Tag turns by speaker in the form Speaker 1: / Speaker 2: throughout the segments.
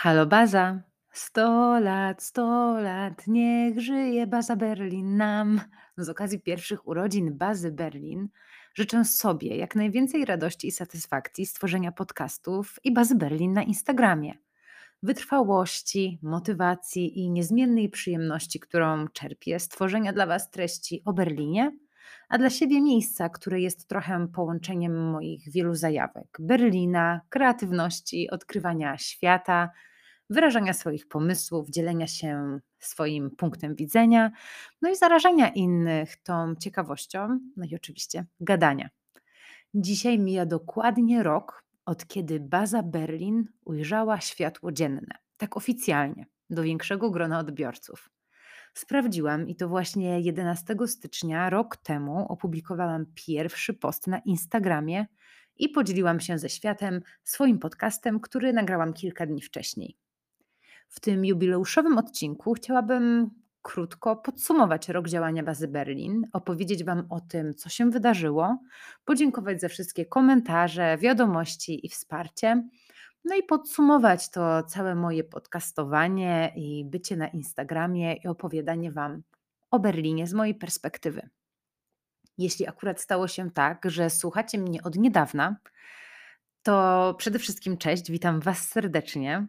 Speaker 1: Halo Baza, 100 lat, 100 lat, niech żyje Baza Berlin nam. Z okazji pierwszych urodzin Bazy Berlin życzę sobie jak najwięcej radości i satysfakcji z tworzenia podcastów i Bazy Berlin na Instagramie. Wytrwałości, motywacji i niezmiennej przyjemności, którą czerpię z tworzenia dla Was treści o Berlinie, a dla siebie miejsca, które jest trochę połączeniem moich wielu zajawek: Berlina, kreatywności, odkrywania świata, wyrażania swoich pomysłów, dzielenia się swoim punktem widzenia, no i zarażania innych tą ciekawością, no i oczywiście gadania. Dzisiaj mija dokładnie rok, od kiedy baza Berlin ujrzała światło dzienne, tak oficjalnie, do większego grona odbiorców. Sprawdziłam i to właśnie 11 stycznia rok temu opublikowałam pierwszy post na Instagramie i podzieliłam się ze światem swoim podcastem, który nagrałam kilka dni wcześniej. W tym jubileuszowym odcinku chciałabym krótko podsumować rok działania bazy Berlin, opowiedzieć Wam o tym, co się wydarzyło, podziękować za wszystkie komentarze, wiadomości i wsparcie. No i podsumować to całe moje podcastowanie i bycie na Instagramie i opowiadanie Wam o Berlinie z mojej perspektywy. Jeśli akurat stało się tak, że słuchacie mnie od niedawna, to przede wszystkim cześć, witam Was serdecznie.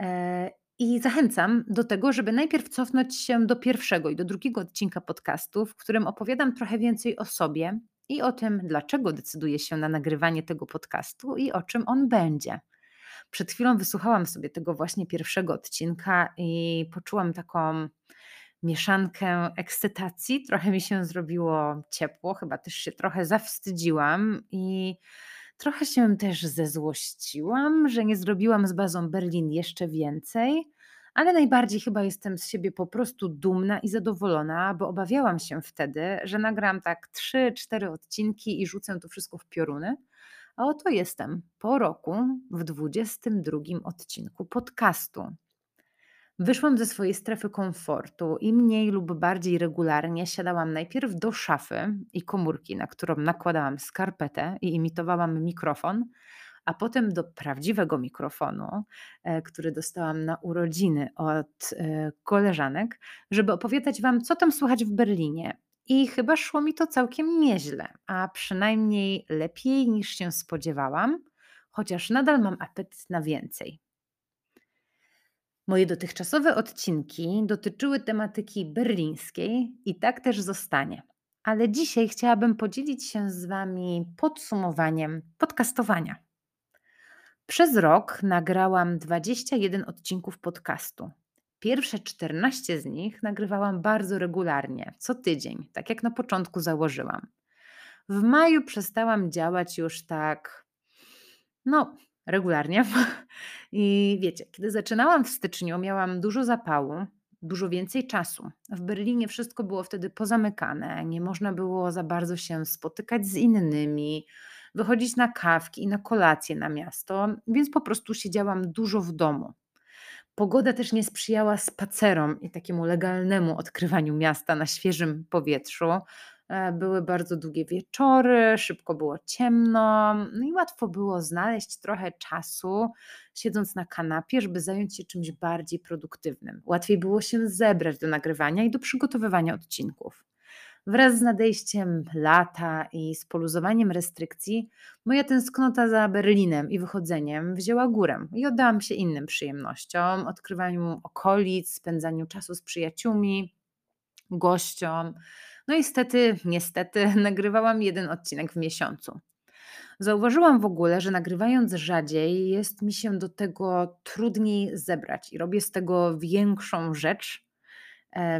Speaker 1: E, I zachęcam do tego, żeby najpierw cofnąć się do pierwszego i do drugiego odcinka podcastu, w którym opowiadam trochę więcej o sobie i o tym, dlaczego decyduję się na nagrywanie tego podcastu i o czym on będzie. Przed chwilą wysłuchałam sobie tego właśnie pierwszego odcinka i poczułam taką mieszankę ekscytacji. Trochę mi się zrobiło ciepło, chyba też się trochę zawstydziłam i trochę się też zezłościłam, że nie zrobiłam z bazą Berlin jeszcze więcej. Ale najbardziej chyba jestem z siebie po prostu dumna i zadowolona, bo obawiałam się wtedy, że nagram tak 3-4 odcinki i rzucę to wszystko w pioruny. A oto jestem po roku w 22 odcinku podcastu. Wyszłam ze swojej strefy komfortu i mniej lub bardziej regularnie siadałam najpierw do szafy i komórki, na którą nakładałam skarpetę i imitowałam mikrofon, a potem do prawdziwego mikrofonu, e, który dostałam na urodziny od e, koleżanek, żeby opowiadać Wam, co tam słychać w Berlinie. I chyba szło mi to całkiem nieźle, a przynajmniej lepiej niż się spodziewałam, chociaż nadal mam apetyt na więcej. Moje dotychczasowe odcinki dotyczyły tematyki berlińskiej i tak też zostanie. Ale dzisiaj chciałabym podzielić się z Wami podsumowaniem podcastowania. Przez rok nagrałam 21 odcinków podcastu. Pierwsze 14 z nich nagrywałam bardzo regularnie, co tydzień, tak jak na początku założyłam. W maju przestałam działać już tak, no, regularnie. I wiecie, kiedy zaczynałam w styczniu, miałam dużo zapału, dużo więcej czasu. W Berlinie wszystko było wtedy pozamykane, nie można było za bardzo się spotykać z innymi, wychodzić na kawki i na kolacje na miasto, więc po prostu siedziałam dużo w domu. Pogoda też nie sprzyjała spacerom i takiemu legalnemu odkrywaniu miasta na świeżym powietrzu. E, były bardzo długie wieczory, szybko było ciemno, no i łatwo było znaleźć trochę czasu, siedząc na kanapie, żeby zająć się czymś bardziej produktywnym. Łatwiej było się zebrać do nagrywania i do przygotowywania odcinków. Wraz z nadejściem lata i z poluzowaniem restrykcji, moja tęsknota za Berlinem i wychodzeniem wzięła górę i oddałam się innym przyjemnościom, odkrywaniu okolic, spędzaniu czasu z przyjaciółmi, gościom. No i niestety, niestety, nagrywałam jeden odcinek w miesiącu. Zauważyłam w ogóle, że nagrywając rzadziej jest mi się do tego trudniej zebrać i robię z tego większą rzecz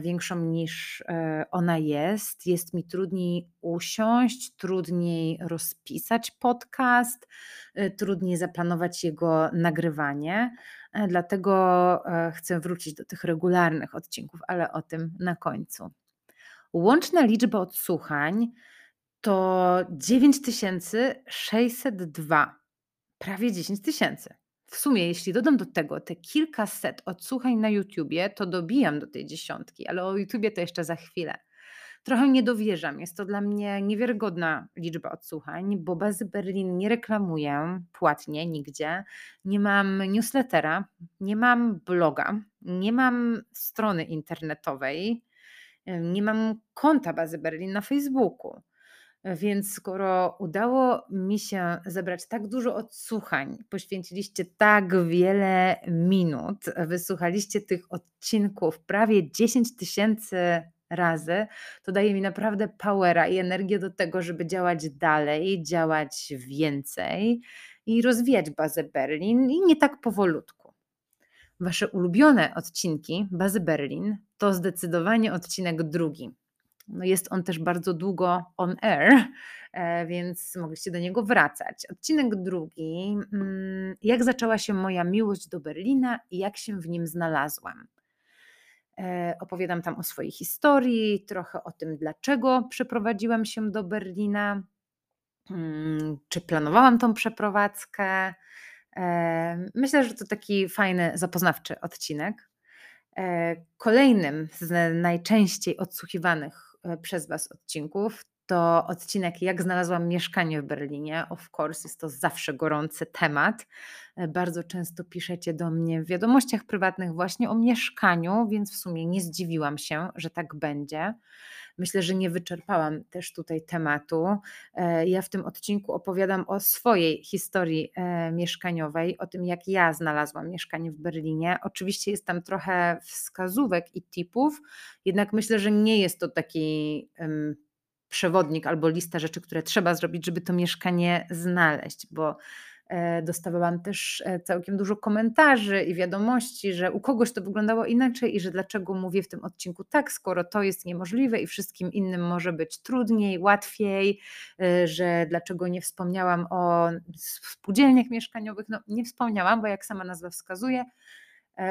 Speaker 1: większą niż e, ona jest. Jest mi trudniej usiąść, trudniej rozpisać podcast, e, trudniej zaplanować jego nagrywanie. Dlatego chcę wrócić do tych regularnych odcinków, ale o tym na końcu. Łączna liczba odsłuchań to 9602, prawie 10 tysięcy. W sumie, jeśli dodam do tego te kilkaset odsłuchań na YouTubie, to dobijam do tej dziesiątki, ale o YouTubie to jeszcze za chwilę. Trochę nie dowierzam. Jest to dla mnie niewiarygodna liczba odsłuchań, bo Bazy Berlin nie reklamuję płatnie nigdzie. Nie mam newslettera, nie mam bloga, nie mam strony internetowej, nie mam konta Bazy Berlin na Facebooku. Więc skoro udało mi się zebrać tak dużo odsłuchań, poświęciliście tak wiele minut, wysłuchaliście tych odcinków prawie 10 tysięcy razy, to daje mi naprawdę powera i energię do tego, żeby działać dalej, działać więcej i rozwijać bazę Berlin i nie tak powolutku. Wasze ulubione odcinki bazy Berlin to zdecydowanie odcinek drugi no jest on też bardzo długo on air, e, więc mogliście do niego wracać. Odcinek drugi. Mm, jak zaczęła się moja miłość do Berlina i jak się w nim znalazłam? E, opowiadam tam o swojej historii, trochę o tym, dlaczego przeprowadziłam się do Berlina, mm, czy planowałam tą przeprowadzkę. E, myślę, że to taki fajny, zapoznawczy odcinek. Kolejnym z najczęściej odsłuchiwanych przez Was odcinków, to odcinek Jak znalazłam mieszkanie w Berlinie. Of course, jest to zawsze gorący temat. E, bardzo często piszecie do mnie w wiadomościach prywatnych właśnie o mieszkaniu, więc w sumie nie zdziwiłam się, że tak będzie. Myślę, że nie wyczerpałam też tutaj tematu. E, ja w tym odcinku opowiadam o swojej historii e, mieszkaniowej, o tym, jak ja znalazłam mieszkanie w Berlinie. Oczywiście jest tam trochę wskazówek i tipów, jednak myślę, że nie jest to taki przewodnik albo lista rzeczy, które trzeba zrobić, żeby to mieszkanie znaleźć, bo dostawałam też e, całkiem dużo komentarzy i wiadomości, że u kogoś to wyglądało inaczej i że dlaczego mówię w tym odcinku tak, skoro to jest niemożliwe i wszystkim innym może być trudniej, łatwiej, e, że dlaczego nie wspomniałam o spółdzielniach mieszkaniowych. No, nie wspomniałam, bo jak sama nazwa wskazuje, E,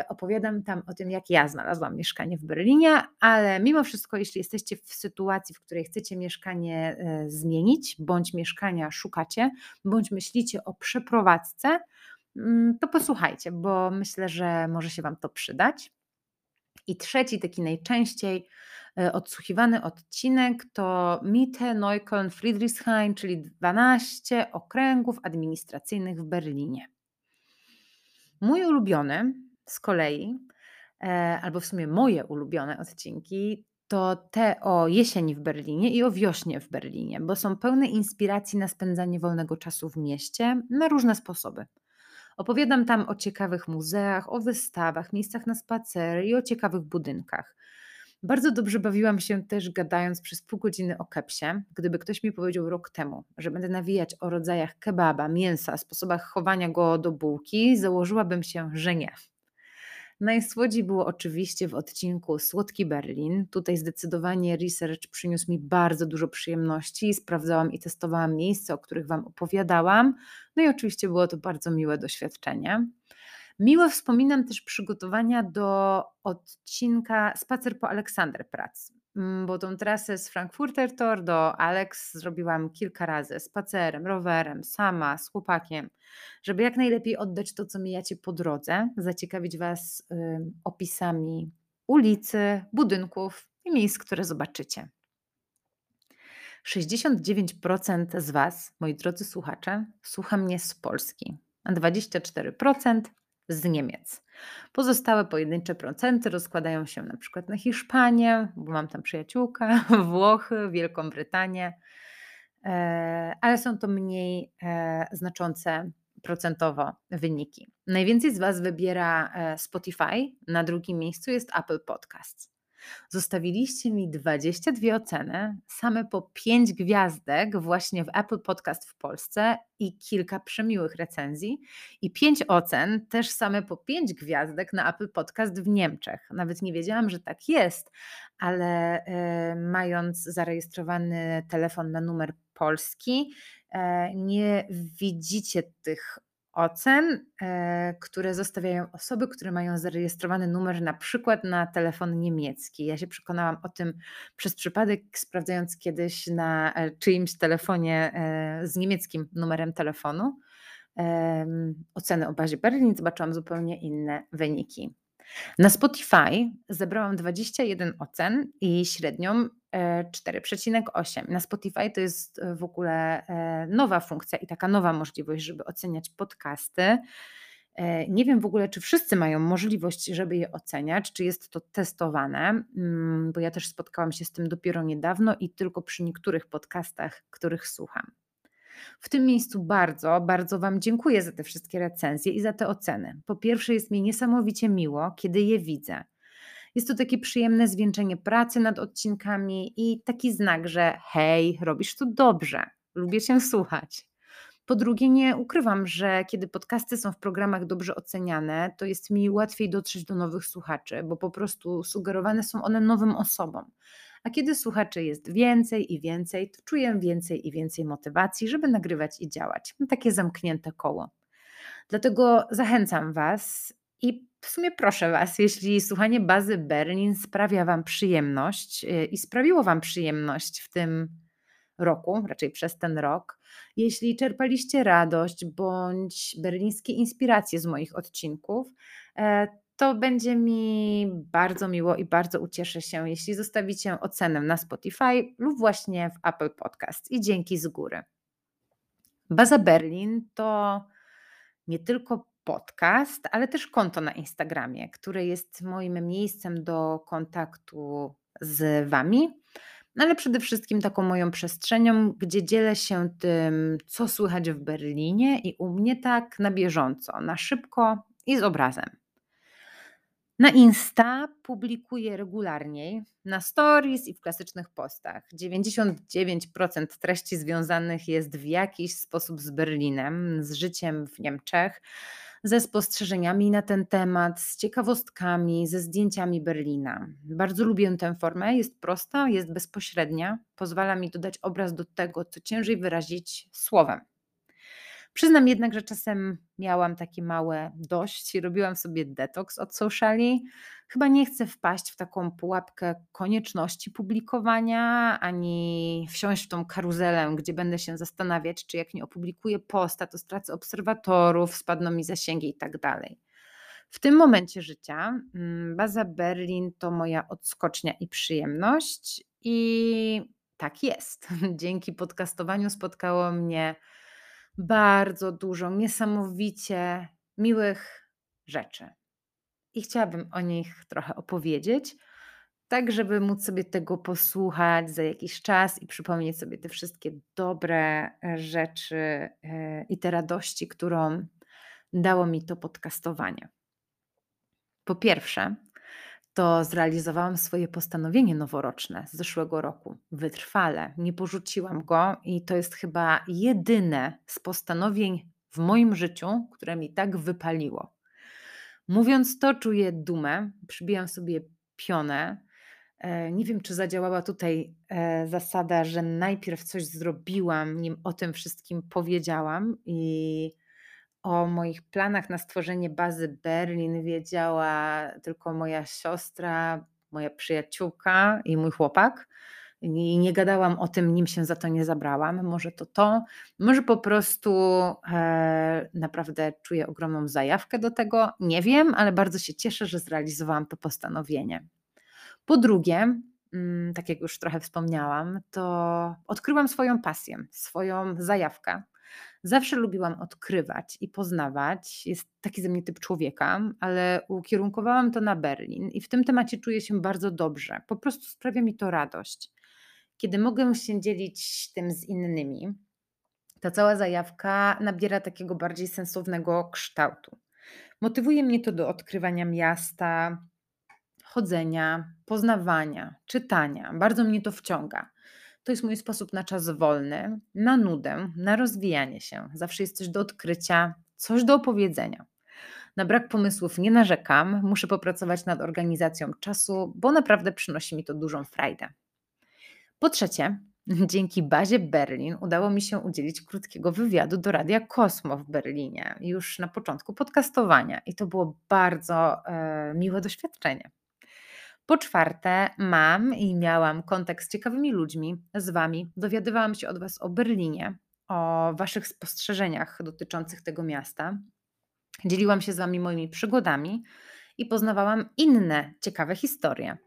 Speaker 1: opowiadam tam o tym, jak ja znalazłam mieszkanie w Berlinie, ale mimo wszystko, jeśli jesteście w sytuacji, w której chcecie mieszkanie e, zmienić, bądź mieszkania szukacie, bądź myślicie o przeprowadzce, mm, to posłuchajcie, bo myślę, że może się Wam to przydać. I trzeci, taki najczęściej e, odsłuchiwany odcinek to Mitte Neukölln Friedrichshain, czyli 12 okręgów administracyjnych w Berlinie. Mój ulubiony z kolei, e, albo w sumie moje ulubione odcinki, to te o jesieni w Berlinie i o wiośnie w Berlinie, bo są pełne inspiracji na spędzanie wolnego czasu w mieście na różne sposoby. Opowiadam tam o ciekawych muzeach, o wystawach, miejscach na spacery i o ciekawych budynkach. Bardzo dobrze bawiłam się też gadając przez pół godziny o kepsie. Gdyby ktoś mi powiedział rok temu, że będę nawijać o rodzajach kebaba, mięsa, sposobach chowania go do bułki, założyłabym się, że nie. Najsłodziej było oczywiście w odcinku Słodki Berlin. Tutaj zdecydowanie research przyniósł mi bardzo dużo przyjemności. Sprawdzałam i testowałam miejsca, o których Wam opowiadałam. No i oczywiście było to bardzo miłe doświadczenie. Miło wspominam też przygotowania do odcinka Spacer po Aleksanderplatz. Mm, bo tą trasę z Frankfurter Tor do Alex zrobiłam kilka razy. Spacerem, rowerem, sama, z chłopakiem, żeby jak najlepiej oddać to, co mijacie po drodze, zaciekawić Was y, opisami ulicy, budynków i miejsc, które zobaczycie. 69% z Was, moi drodzy słuchacze, słucha mnie z Polski, a 24% z Niemiec. Pozostałe pojedyncze procenty rozkładają się na przykład na Hiszpanię, bo mam tam przyjaciółkę, Włochy, Wielką Brytanię, e, ale są to mniej e, znaczące procentowo wyniki. Najwięcej z Was wybiera e, Spotify, na drugim miejscu jest Apple Podcasts. Zostawiliście mi 22 oceny, same po 5 gwiazdek właśnie w Apple Podcast w Polsce i kilka przemiłych recenzji i 5 ocen też same po 5 gwiazdek na Apple Podcast w Niemczech. Nawet nie wiedziałam, że tak jest, ale e, mając zarejestrowany telefon na numer polski, e, nie widzicie tych ocen, e, które zostawiają osoby, które mają zarejestrowany numer na przykład na telefon niemiecki. Ja się przekonałam o tym przez przypadek, sprawdzając kiedyś na e, czyimś telefonie e, z niemieckim numerem telefonu oceny o bazie Berlin, zobaczyłam zupełnie inne wyniki. Na Spotify zebrałam 21 ocen i średnią 4,8. E, Na Spotify to jest w ogóle e, nowa funkcja i taka nowa możliwość, żeby oceniać podcasty. E, nie wiem w ogóle, czy wszyscy mają możliwość, żeby je oceniać, czy jest to testowane, mm, bo ja też spotkałam się z tym dopiero niedawno i tylko przy niektórych podcastach, których słucham. W tym miejscu bardzo, bardzo Wam dziękuję za te wszystkie recenzje i za te oceny. Po pierwsze, jest mi niesamowicie miło, kiedy je widzę. Jest to takie przyjemne zwieńczenie pracy nad odcinkami i taki znak, że hej, robisz to dobrze, lubię Cię słuchać. Po drugie, nie ukrywam, że kiedy podcasty są w programach dobrze oceniane, to jest mi łatwiej dotrzeć do nowych słuchaczy, bo po prostu sugerowane są one nowym osobom. A kiedy słuchaczy jest więcej i więcej, to czuję więcej i więcej motywacji, żeby nagrywać i działać. Takie zamknięte koło. Dlatego zachęcam Was i w sumie proszę Was, jeśli słuchanie bazy Berlin sprawia Wam przyjemność y, i sprawiło Wam przyjemność w tym roku, raczej przez ten rok, jeśli czerpaliście radość bądź berlińskie inspiracje z moich odcinków, e, to będzie mi bardzo miło i bardzo ucieszę się, jeśli zostawicie ocenę na Spotify lub właśnie w Apple Podcast. I dzięki z góry. Baza Berlin to nie tylko podcast, ale też konto na Instagramie, które jest moim miejscem do kontaktu z Wami, ale przede wszystkim taką moją przestrzenią, gdzie dzielę się tym, co słychać w Berlinie i u mnie tak na bieżąco, na szybko i z obrazem. Na Insta publikuję regularnie, na stories i w klasycznych postach. 99% treści związanych jest w jakiś sposób z Berlinem, z życiem w Niemczech, ze spostrzeżeniami na ten temat, z ciekawostkami, ze zdjęciami Berlina. Bardzo lubię tę formę, jest prosta, jest bezpośrednia, pozwala mi dodać obraz do tego, co ciężej wyrazić słowem. Przyznam jednak, że czasem miałam takie małe dość i robiłam sobie detoks od sociali. Chyba nie chcę wpaść w taką pułapkę konieczności publikowania, ani wsiąść w tą karuzelę, gdzie będę się zastanawiać, czy jak nie opublikuję posta, to stracę obserwatorów, spadną mi zasięgi i tak dalej. W tym momencie życia mm, baza Berlin to moja odskocznia i przyjemność, i tak jest. Dzięki podcastowaniu spotkało mnie bardzo dużo niesamowicie miłych rzeczy. I chciałabym o nich trochę opowiedzieć, tak żeby móc sobie tego posłuchać za jakiś czas i przypomnieć sobie te wszystkie dobre e, rzeczy e, i te radości, którą dało mi to podcastowanie. Po pierwsze, to zrealizowałam swoje postanowienie noworoczne z zeszłego roku. Wytrwale, nie porzuciłam go i to jest chyba jedyne z postanowień w moim życiu, które mi tak wypaliło. Mówiąc to, czuję dumę, przybijam sobie pionę. E, nie wiem, czy zadziałała tutaj e, zasada, że najpierw coś zrobiłam, nim o tym wszystkim powiedziałam i o moich planach na stworzenie bazy Berlin wiedziała tylko moja siostra, moja przyjaciółka i mój chłopak. I nie gadałam o tym, nim się za to nie zabrałam. Może to to, może po prostu e, naprawdę czuję ogromną zajawkę do tego. Nie wiem, ale bardzo się cieszę, że zrealizowałam to postanowienie. Po drugie, mm, tak jak już trochę wspomniałam, to odkryłam swoją pasję, swoją zajawkę Zawsze lubiłam odkrywać i poznawać. Jest taki ze mnie typ człowieka, ale ukierunkowałam to na Berlin i w tym temacie czuję się bardzo dobrze. Po prostu sprawia mi to radość. Kiedy mogę się dzielić tym z innymi, ta cała zajawka nabiera takiego bardziej sensownego kształtu. Motywuje mnie to do odkrywania miasta, chodzenia, poznawania, czytania. Bardzo mnie to wciąga. To jest mój sposób na czas wolny, na nudę, na rozwijanie się. Zawsze jest coś do odkrycia, coś do opowiedzenia. Na brak pomysłów nie narzekam, muszę popracować nad organizacją czasu, bo naprawdę przynosi mi to dużą frajdę. Po trzecie, dzięki bazie Berlin udało mi się udzielić krótkiego wywiadu do Radia Kosmo w Berlinie, już na początku podcastowania, i to było bardzo e, miłe doświadczenie. Po czwarte, mam i miałam kontakt z ciekawymi ludźmi, z Wami. Dowiadywałam się od Was o Berlinie, o Waszych spostrzeżeniach dotyczących tego miasta. Dzieliłam się z Wami moimi przygodami i poznawałam inne ciekawe historie.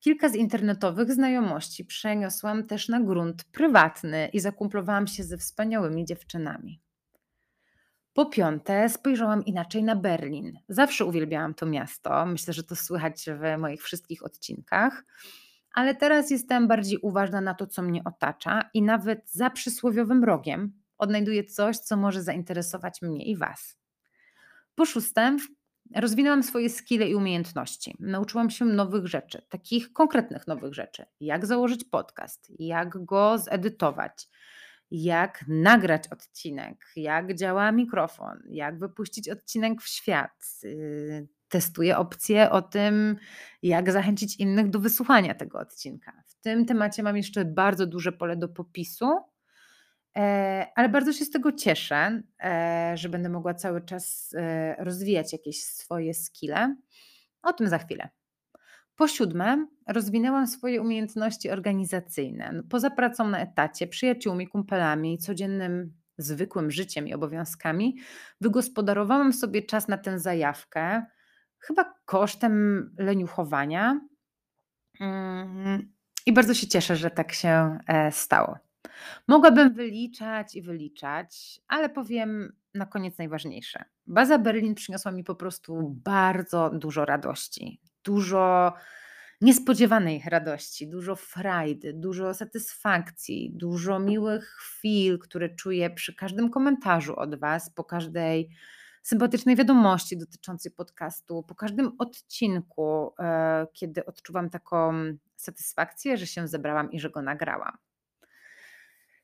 Speaker 1: Kilka z internetowych znajomości przeniosłam też na grunt prywatny i zakumplowałam się ze wspaniałymi dziewczynami. Po piąte, spojrzałam inaczej na Berlin. Zawsze uwielbiałam to miasto. Myślę, że to słychać w moich wszystkich odcinkach. Ale teraz jestem bardziej uważna na to, co mnie otacza i nawet za przysłowiowym rogiem odnajduję coś, co może zainteresować mnie i Was. Po szóste, rozwinęłam swoje skille i umiejętności. Nauczyłam się nowych rzeczy, takich konkretnych nowych rzeczy. Jak założyć podcast, jak go zedytować, jak nagrać odcinek, jak działa mikrofon, jak wypuścić odcinek w świat. Y, testuję opcje o tym, jak zachęcić innych do wysłuchania tego odcinka. W tym temacie mam jeszcze bardzo duże pole do popisu, e, ale bardzo się z tego cieszę, e, że będę mogła cały czas e, rozwijać jakieś swoje skille. O tym za chwilę. Po siódme, rozwinęłam swoje umiejętności organizacyjne. Poza pracą na etacie, przyjaciółmi, kumpelami, codziennym, zwykłym życiem i obowiązkami, wygospodarowałam sobie czas na tę zajawkę, chyba kosztem leniuchowania. Mm, I bardzo się cieszę, że tak się e, stało. Mogłabym wyliczać i wyliczać, ale powiem na koniec najważniejsze. Baza Berlin przyniosła mi po prostu bardzo dużo radości dużo niespodziewanej radości, dużo frajdy, dużo satysfakcji, dużo miłych chwil, które czuję przy każdym komentarzu od Was, po każdej sympatycznej wiadomości dotyczącej podcastu, po każdym odcinku, e, kiedy odczuwam taką satysfakcję, że się zebrałam i że go nagrałam.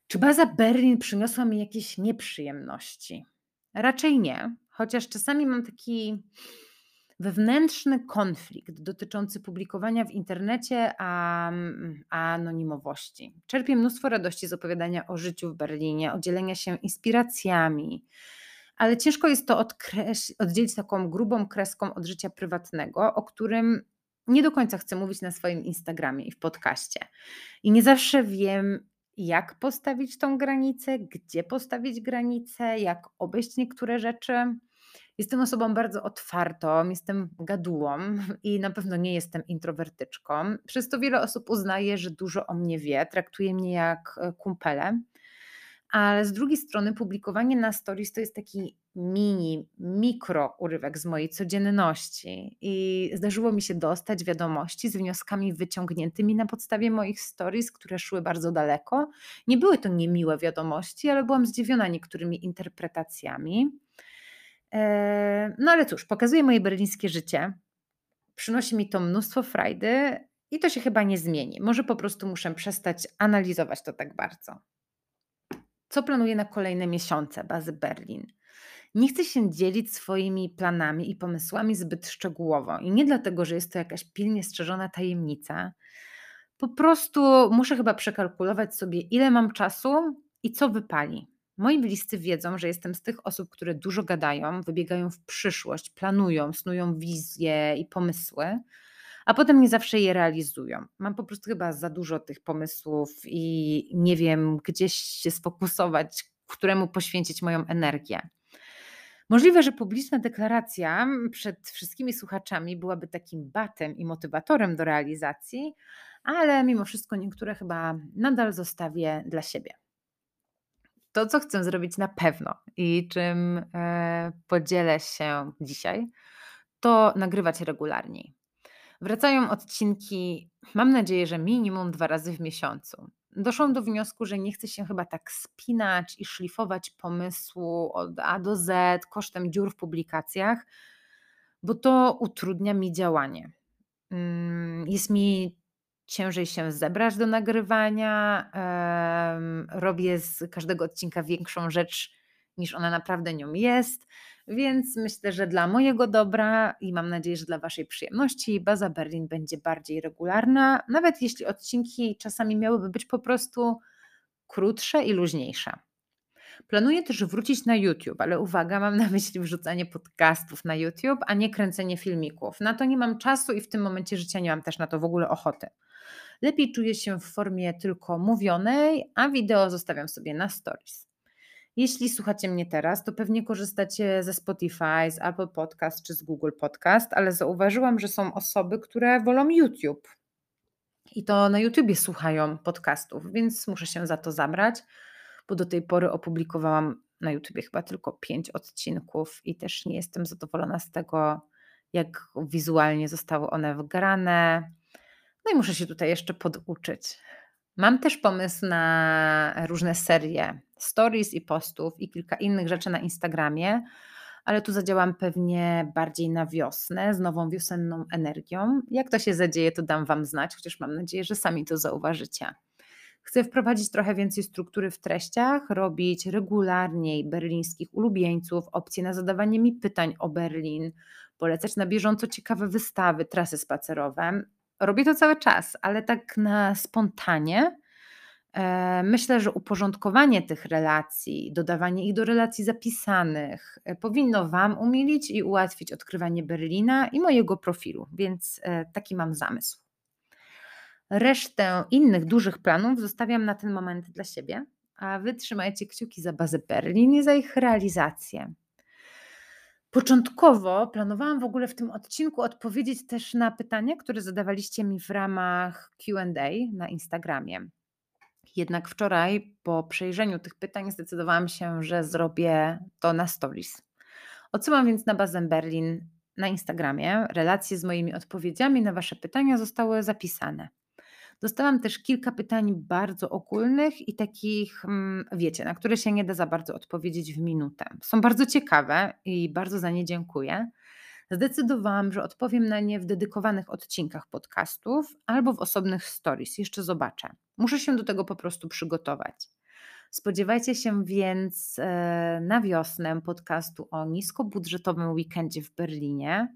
Speaker 1: Czy baza Berlin przyniosła mi jakieś nieprzyjemności? Raczej nie, chociaż czasami mam taki wewnętrzny konflikt dotyczący publikowania w internecie, a, a anonimowości. Czerpię mnóstwo radości z opowiadania o życiu w Berlinie, o się inspiracjami, ale ciężko jest to odkreś- oddzielić taką grubą kreską od życia prywatnego, o którym nie do końca chcę mówić na swoim Instagramie i w podcaście. I nie zawsze wiem, jak postawić tą granicę, gdzie postawić granicę, jak obejść niektóre rzeczy. Jestem osobą bardzo otwartą, jestem gadułą i na pewno nie jestem introwertyczką. Przez to wiele osób uznaje, że dużo o mnie wie, traktuje mnie jak e, kumpelę. Ale z drugiej strony publikowanie na stories to jest taki mini, mikro urywek z mojej codzienności i zdarzyło mi się dostać wiadomości z wnioskami wyciągniętymi na podstawie moich stories, które szły bardzo daleko. Nie były to niemiłe wiadomości, ale byłam zdziwiona niektórymi interpretacjami. No ale cóż, pokazuje moje berlińskie życie. Przynosi mi to mnóstwo frajdy i to się chyba nie zmieni. Może po prostu muszę przestać analizować to tak bardzo. Co planuję na kolejne miesiące bazy Berlin? Nie chcę się dzielić swoimi planami i pomysłami zbyt szczegółowo i nie dlatego, że jest to jakaś pilnie strzeżona tajemnica. Po prostu muszę chyba przekalkulować sobie, ile mam czasu i co wypali. Moi bliscy wiedzą, że jestem z tych osób, które dużo gadają, wybiegają w przyszłość, planują, snują wizje i pomysły, a potem nie zawsze je realizują. Mam po prostu chyba za dużo tych pomysłów i nie wiem, gdzieś się sfokusować, któremu poświęcić moją energię. Możliwe, że publiczna deklaracja przed wszystkimi słuchaczami byłaby takim batem i motywatorem do realizacji, ale mimo wszystko niektóre chyba nadal zostawię dla siebie to, co chcę zrobić na pewno i czym e, podzielę się dzisiaj, to nagrywać regularniej. Wracają odcinki, mam nadzieję, że minimum dwa razy w miesiącu. Doszłam do wniosku, że nie chcę się chyba tak spinać i szlifować pomysłu od A do Z kosztem dziur w publikacjach, bo to utrudnia mi działanie. Mm, jest mi ciężej się zebrać do nagrywania. Robię z każdego odcinka większą rzecz niż ona naprawdę nią jest. Więc myślę, że dla mojego dobra i mam nadzieję, że dla Waszej przyjemności baza Berlin będzie bardziej regularna, nawet jeśli odcinki czasami miałyby być po prostu krótsze i luźniejsze. Planuję też wrócić na YouTube, ale uwaga, mam na myśli wrzucanie podcastów na YouTube, a nie kręcenie filmików. Na to nie mam czasu i w tym momencie życia nie mam też na to w ogóle ochoty. Lepiej czuję się w formie tylko mówionej, a wideo zostawiam sobie na stories. Jeśli słuchacie mnie teraz, to pewnie korzystacie ze Spotify, z Apple Podcast czy z Google Podcast, ale zauważyłam, że są osoby, które wolą YouTube. I to na YouTubie słuchają podcastów, więc muszę się za to zabrać, bo do tej pory opublikowałam na YouTubie chyba tylko pięć odcinków i też nie jestem zadowolona z tego, jak wizualnie zostały one wgrane. No i muszę się tutaj jeszcze poduczyć. Mam też pomysł na różne serie stories i postów i kilka innych rzeczy na Instagramie, ale tu zadziałam pewnie bardziej na wiosnę z nową wiosenną energią. Jak to się zadzieje, to dam Wam znać, chociaż mam nadzieję, że sami to zauważycie. Chcę wprowadzić trochę więcej struktury w treściach, robić regularniej berlińskich ulubieńców, opcje na zadawanie mi pytań o Berlin, polecać na bieżąco ciekawe wystawy, trasy spacerowe. Robię to cały czas, ale tak na spontanie. E, myślę, że uporządkowanie tych relacji, dodawanie ich do relacji zapisanych e, powinno Wam umilić i ułatwić odkrywanie Berlina i mojego profilu, więc e, taki mam zamysł. Resztę innych dużych planów zostawiam na ten moment dla siebie, a Wy trzymajcie kciuki za bazę Berlin i za ich realizację. Początkowo planowałam w ogóle w tym odcinku odpowiedzieć też na pytania, które zadawaliście mi w ramach QA na Instagramie. Jednak wczoraj, po przejrzeniu tych pytań, zdecydowałam się, że zrobię to na stories. Odsyłam więc na bazę Berlin na Instagramie. Relacje z moimi odpowiedziami na Wasze pytania zostały zapisane. Dostałam też kilka pytań bardzo ogólnych i takich, mm, wiecie, na które się nie da za bardzo odpowiedzieć w minutę. Są bardzo ciekawe i bardzo za nie dziękuję. Zdecydowałam, że odpowiem na nie w dedykowanych odcinkach podcastów albo w osobnych stories. Jeszcze zobaczę. Muszę się do tego po prostu przygotować. Spodziewajcie się więc e, na wiosnę podcastu o niskobudżetowym weekendzie w Berlinie,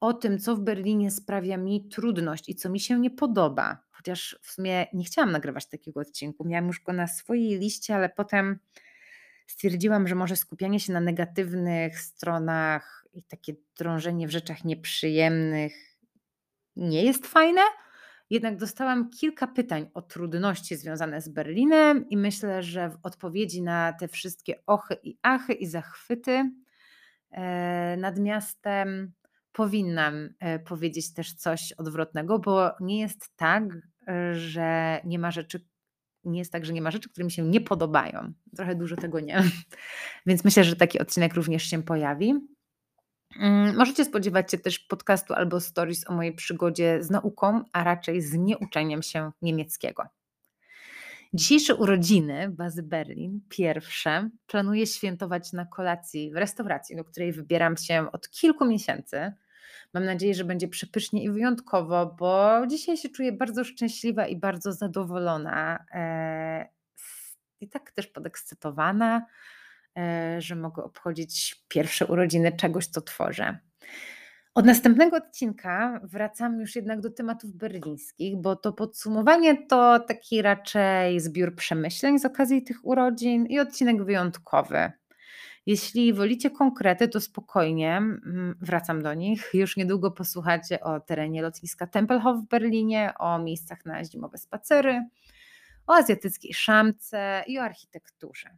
Speaker 1: o tym, co w Berlinie sprawia mi trudność i co mi się nie podoba. Chociaż w sumie nie chciałam nagrywać takiego odcinku. Miałam już go na swojej liście, ale potem stwierdziłam, że może skupianie się na negatywnych stronach i takie drążenie w rzeczach nieprzyjemnych nie jest fajne. Jednak dostałam kilka pytań o trudności związane z Berlinem i myślę, że w odpowiedzi na te wszystkie ochy i achy i zachwyty e, nad miastem powinnam e, powiedzieć też coś odwrotnego, bo nie jest tak, e, że nie ma rzeczy, nie jest tak, że nie ma rzeczy, które mi się nie podobają. Trochę dużo tego nie. Więc myślę, że taki odcinek również się pojawi. Mm, możecie spodziewać się też podcastu albo stories o mojej przygodzie z nauką, a raczej z nieuczeniem się niemieckiego. Dzisiejsze urodziny bazy Berlin, pierwsze, planuję świętować na kolacji w restauracji, do której wybieram się od kilku miesięcy. Mam nadzieję, że będzie przepysznie i wyjątkowo, bo dzisiaj się czuję bardzo szczęśliwa i bardzo zadowolona. E, I tak też podekscytowana, e, że mogę obchodzić pierwsze urodziny czegoś, co tworzę. Od następnego odcinka wracam już jednak do tematów berlińskich, bo to podsumowanie to taki raczej zbiór przemyśleń z okazji tych urodzin i odcinek wyjątkowy. Jeśli wolicie konkrety, to spokojnie mm, wracam do nich. Już niedługo posłuchacie o terenie lotniska Tempelhof w Berlinie, o miejscach na zimowe spacery, o azjatyckiej szamce i o architekturze.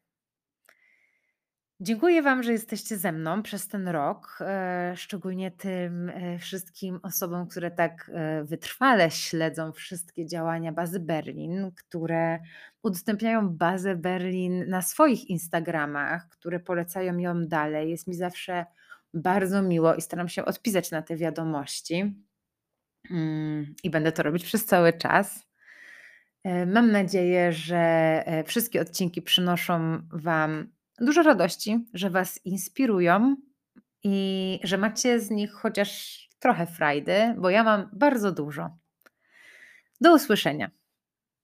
Speaker 1: Dziękuję Wam, że jesteście ze mną przez ten rok, e, szczególnie tym e, wszystkim osobom, które tak e, wytrwale śledzą wszystkie działania bazy Berlin, które udostępniają bazę Berlin na swoich Instagramach, które polecają ją dalej. Jest mi zawsze bardzo miło i staram się odpisać na te wiadomości. Mm, I będę to robić przez cały czas. Mam nadzieję, że wszystkie odcinki przynoszą Wam dużo radości, że Was inspirują i że macie z nich chociaż trochę frajdy, bo ja mam bardzo dużo. Do usłyszenia.